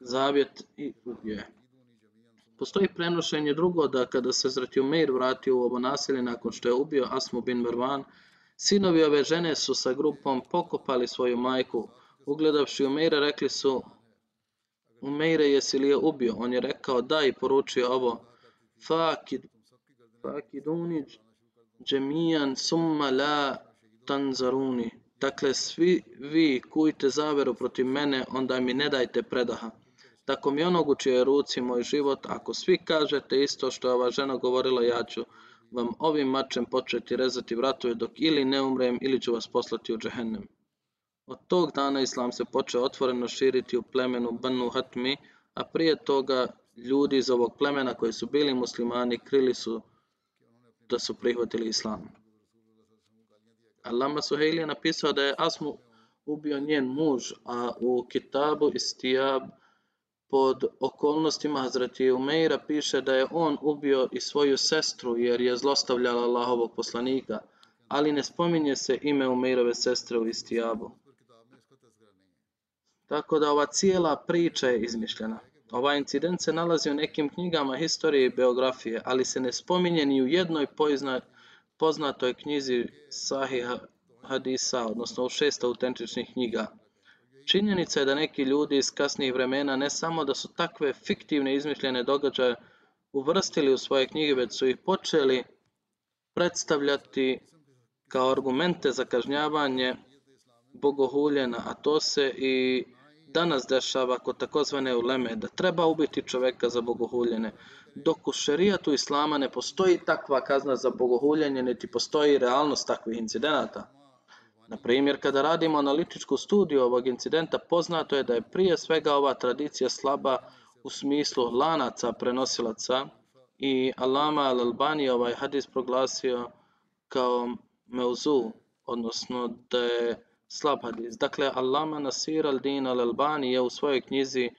zavjet i ubio. Postoji prenošenje drugo da kada se Hazreti Umeir vratio u ovo naselje nakon što je ubio Asmu bin Mervan, sinovi ove žene su sa grupom pokopali svoju majku. Ugledavši Umeira rekli su Umeire jesi li je ubio? On je rekao da i poručio ovo Fakid, fakiduni džemijan summa la tanzaruni. Dakle, svi vi kujte zaveru protiv mene, onda mi ne dajte predaha. Tako mi onog u čijoj ruci moj život, ako svi kažete isto što je ova žena govorila, ja ću vam ovim mačem početi rezati vratove dok ili ne umrem ili ću vas poslati u džehennem. Od tog dana islam se počeo otvoreno širiti u plemenu Banu Hatmi, a prije toga ljudi iz ovog plemena koji su bili muslimani krili su da su prihvatili islam. Allama Suhejli je napisao da je Asmu ubio njen muž, a u kitabu Istijab pod okolnostima Hazreti Umeira piše da je on ubio i svoju sestru jer je zlostavljala Allahovog poslanika, ali ne spominje se ime Umeirove sestre u Istijabu. Tako da ova cijela priča je izmišljena. Ovaj incident se nalazi u nekim knjigama historije i biografije, ali se ne spominje ni u jednoj poznatoj knjizi Sahih Hadisa, odnosno u šest autentičnih knjiga. Činjenica je da neki ljudi iz kasnijih vremena ne samo da su takve fiktivne izmišljene događaje uvrstili u svoje knjige, već su ih počeli predstavljati kao argumente za kažnjavanje bogohuljena, a to se i danas dešava kod takozvane uleme, da treba ubiti čoveka za bogohuljene, dok u šerijatu islama ne postoji takva kazna za bogohuljenje, niti postoji realnost takvih incidenata. Na primjer, kada radimo analitičku studiju ovog incidenta, poznato je da je prije svega ova tradicija slaba u smislu lanaca prenosilaca i Alama al-Albani ovaj hadis proglasio kao meuzu, odnosno da je slab hadis. Dakle, Allama Nasir al-Din al-Albani je u svojoj knjizi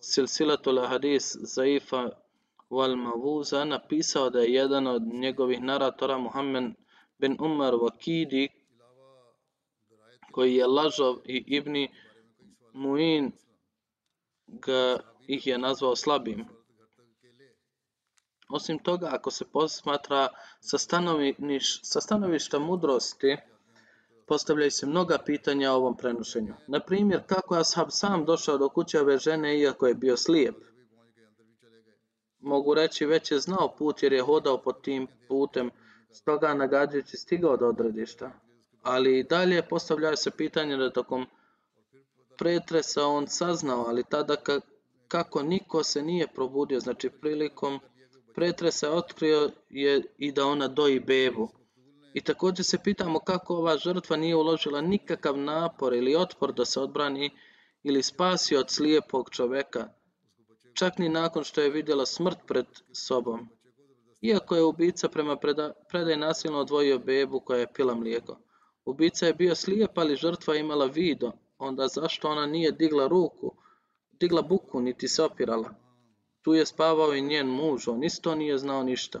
Silsilatul hadis Zaifa wal Mavuza napisao da je jedan od njegovih naratora Muhammed bin Umar Wakidi koji je lažov i Ibni Muin ga ih je nazvao slabim. Osim toga, ako se posmatra sa, stanovišta mudrosti, postavljaju se mnoga pitanja o ovom prenošenju. Na primjer, kako je Ashab sam došao do kuće ove žene iako je bio slijep? Mogu reći, već je znao put jer je hodao pod tim putem, stoga nagađajući stigao do odredišta. Ali i dalje postavljaju se pitanje da tokom pretresa on saznao, ali tada kako niko se nije probudio, znači prilikom pretresa otkrio je i da ona doji bebu. I također se pitamo kako ova žrtva nije uložila nikakav napor ili otpor da se odbrani ili spasi od slijepog čovjeka, čak ni nakon što je vidjela smrt pred sobom. Iako je ubica prema predaj nasilno odvojio bebu koja je pila mlijeko. Ubica je bio slijep, ali žrtva imala vido, onda zašto ona nije digla ruku, digla buku, niti se opirala? Tu je spavao i njen muž, on isto nije znao ništa,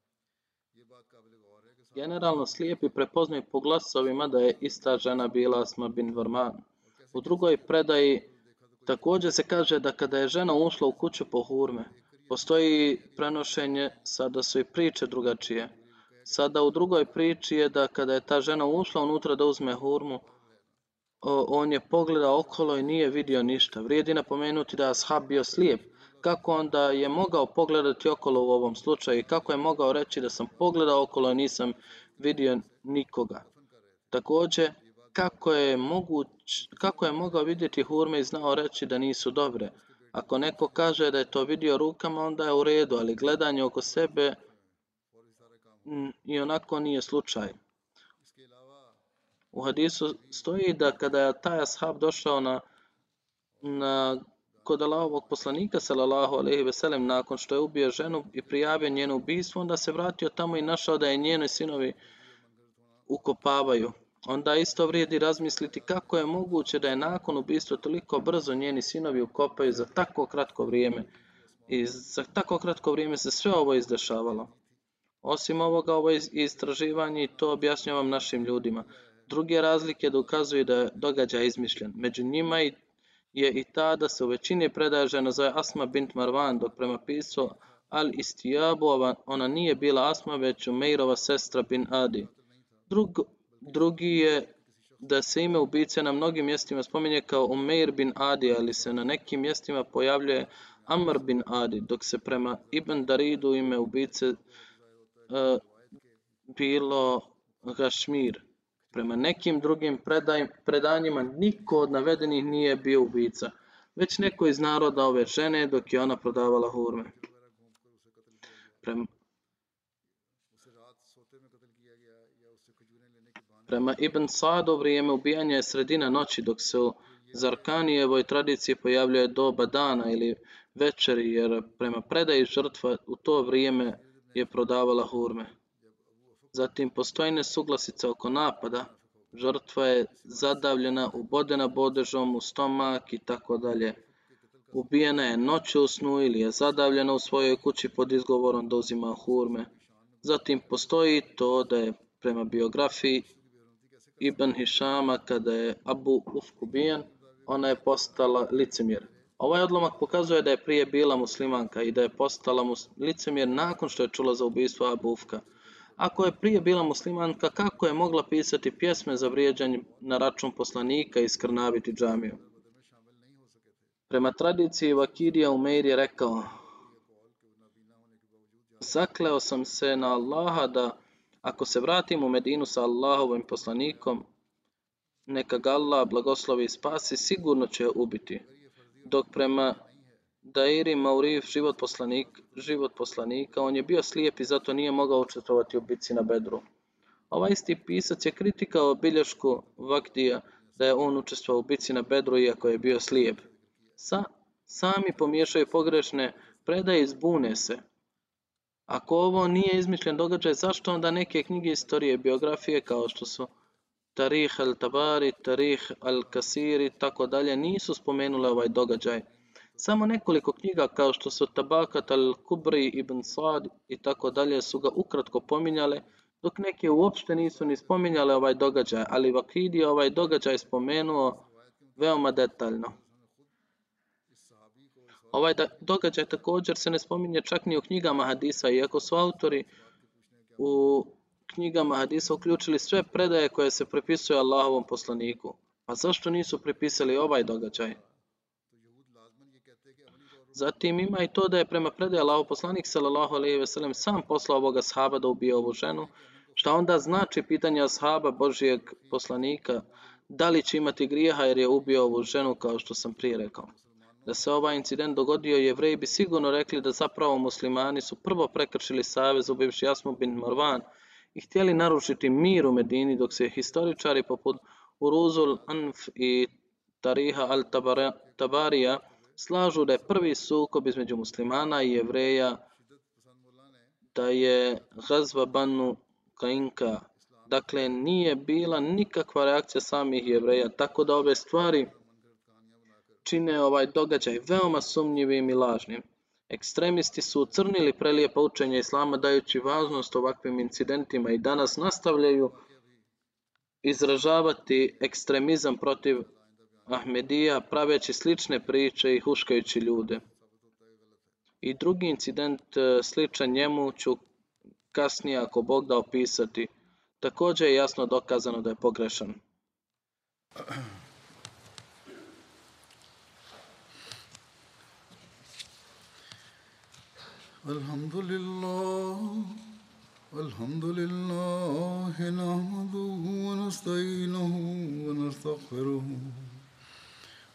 Generalno slijepi prepoznaju po glasovima da je ista žena bila Asma bin Varman. U drugoj predaji također se kaže da kada je žena ušla u kuću po hurme, postoji prenošenje, sada su i priče drugačije. Sada u drugoj priči je da kada je ta žena ušla unutra da uzme hurmu, on je pogledao okolo i nije vidio ništa. Vrijedi napomenuti da je ashab bio slijep, kako onda je mogao pogledati okolo u ovom slučaju i kako je mogao reći da sam pogledao okolo i nisam vidio nikoga. Također, kako je, moguć, kako je mogao vidjeti hurme i znao reći da nisu dobre. Ako neko kaže da je to vidio rukama, onda je u redu, ali gledanje oko sebe i onako nije slučaj. U hadisu stoji da kada je taj ashab došao na, na kod Allahovog poslanika sallallahu alejhi ve sellem nakon što je ubio ženu i prijavio njeno ubistvo, onda se vratio tamo i našao da je njeni sinovi ukopavaju. Onda isto vrijedi razmisliti kako je moguće da je nakon ubistva toliko brzo njeni sinovi ukopaju za tako kratko vrijeme. I za tako kratko vrijeme se sve ovo izdešavalo. Osim ovoga, ovo istraživanje i to objašnjavam našim ljudima. Druge razlike dokazuju da je događaj izmišljen. Među njima i je i ta da se u većini predaje žena zove Asma bint Marwan, dok prema pisu Al Istijabu ona nije bila Asma, već Umeirova sestra bin Adi. Drug, drugi je da se ime ubice na mnogim mjestima spominje kao Umeir bin Adi, ali se na nekim mjestima pojavljuje Amr bin Adi, dok se prema Ibn Daridu ime ubice uh, bilo Gašmir. Prema nekim drugim predanjima niko od navedenih nije bio ubica, već neko iz naroda ove žene dok je ona prodavala hurme. Prema, Prema Ibn Sa'du vrijeme ubijanja je sredina noći dok se u Zarkanijevoj tradiciji pojavljuje doba dana ili večeri jer prema predaji žrtva u to vrijeme je prodavala hurme. Zatim postoji nesuglasica oko napada. Žrtva je zadavljena, ubodena bodežom u stomak i tako dalje. Ubijena je noću u snu ili je zadavljena u svojoj kući pod izgovorom da uzima hurme. Zatim postoji to da je prema biografiji Ibn Hišama kada je Abu Ufk ubijen, ona je postala licemjer. Ovaj odlomak pokazuje da je prije bila muslimanka i da je postala licemjer nakon što je čula za ubijstvo Abu Ufka. Ako je prije bila muslimanka, kako je mogla pisati pjesme za vrijeđanje na račun poslanika i skrnaviti džamiju? Prema tradiciji Vakidija Umeir je rekao Zakleo sam se na Allaha da ako se vratim u Medinu sa Allahovim poslanikom, neka ga Allah blagoslovi i spasi, sigurno će ubiti. Dok prema Dairi Maurif, život, poslanik, život poslanika, on je bio slijep i zato nije mogao učestvovati u bici na Bedru. Ovaj isti pisac je kritikao bilješku Vakdija da je on učestvovao u bici na Bedru iako je bio slijep. sa, sami pomiješaju pogrešne predaje i zbune se. Ako ovo nije izmišljen događaj, zašto onda neke knjige istorije, biografije kao što su Tarih al-Tabari, Tarih al-Kasiri, tako dalje, nisu spomenule ovaj događaj. Samo nekoliko knjiga kao što su Tabakat al-Kubri, Ibn Sad i tako dalje su ga ukratko pominjale, dok neke uopšte nisu ni spominjale ovaj događaj, ali Vakidi je ovaj događaj spomenuo veoma detaljno. Ovaj događaj također se ne spominje čak ni u knjigama hadisa, iako su autori u knjigama hadisa uključili sve predaje koje se prepisuju Allahovom poslaniku. Pa zašto nisu prepisali ovaj događaj? Zatim ima i to da je prema predaje Allahov poslanik sallallahu alejhi ve sellem sam poslao ovoga sahaba da ubije ovu ženu, šta onda znači pitanje ashaba Božijeg poslanika da li će imati grijeha jer je ubio ovu ženu kao što sam prije rekao. Da se ovaj incident dogodio, jevreji bi sigurno rekli da zapravo muslimani su prvo prekršili savez ubivši Jasmu bin Marvan i htjeli narušiti mir u Medini, dok se historičari poput Uruzul Anf i Tariha al-Tabarija slažu da je prvi sukob između muslimana i jevreja da je Gazva Banu Kainka, dakle nije bila nikakva reakcija samih jevreja, tako da ove stvari čine ovaj događaj veoma sumnjivim i lažnim. Ekstremisti su ucrnili prelijepa učenja Islama dajući važnost ovakvim incidentima i danas nastavljaju izražavati ekstremizam protiv Ahmedija praveći slične priče i huškajući ljude. I drugi incident e, sličan njemu ću kasnije ako Bog da opisati. Također je jasno dokazano da je pogrešan. الحمد لله الحمد لله نحمده ونستعينه ونستغفره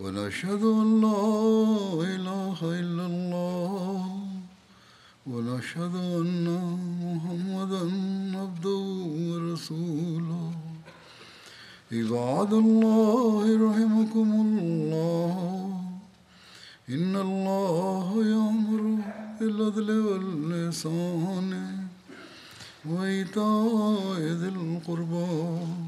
ونشهد أن لا إله إلا الله ونشهد أن محمدا عبده ورسوله. عباد الله رحمكم الله. إن الله يأمر بالعدل واللسان وإيتاء ذي القربى.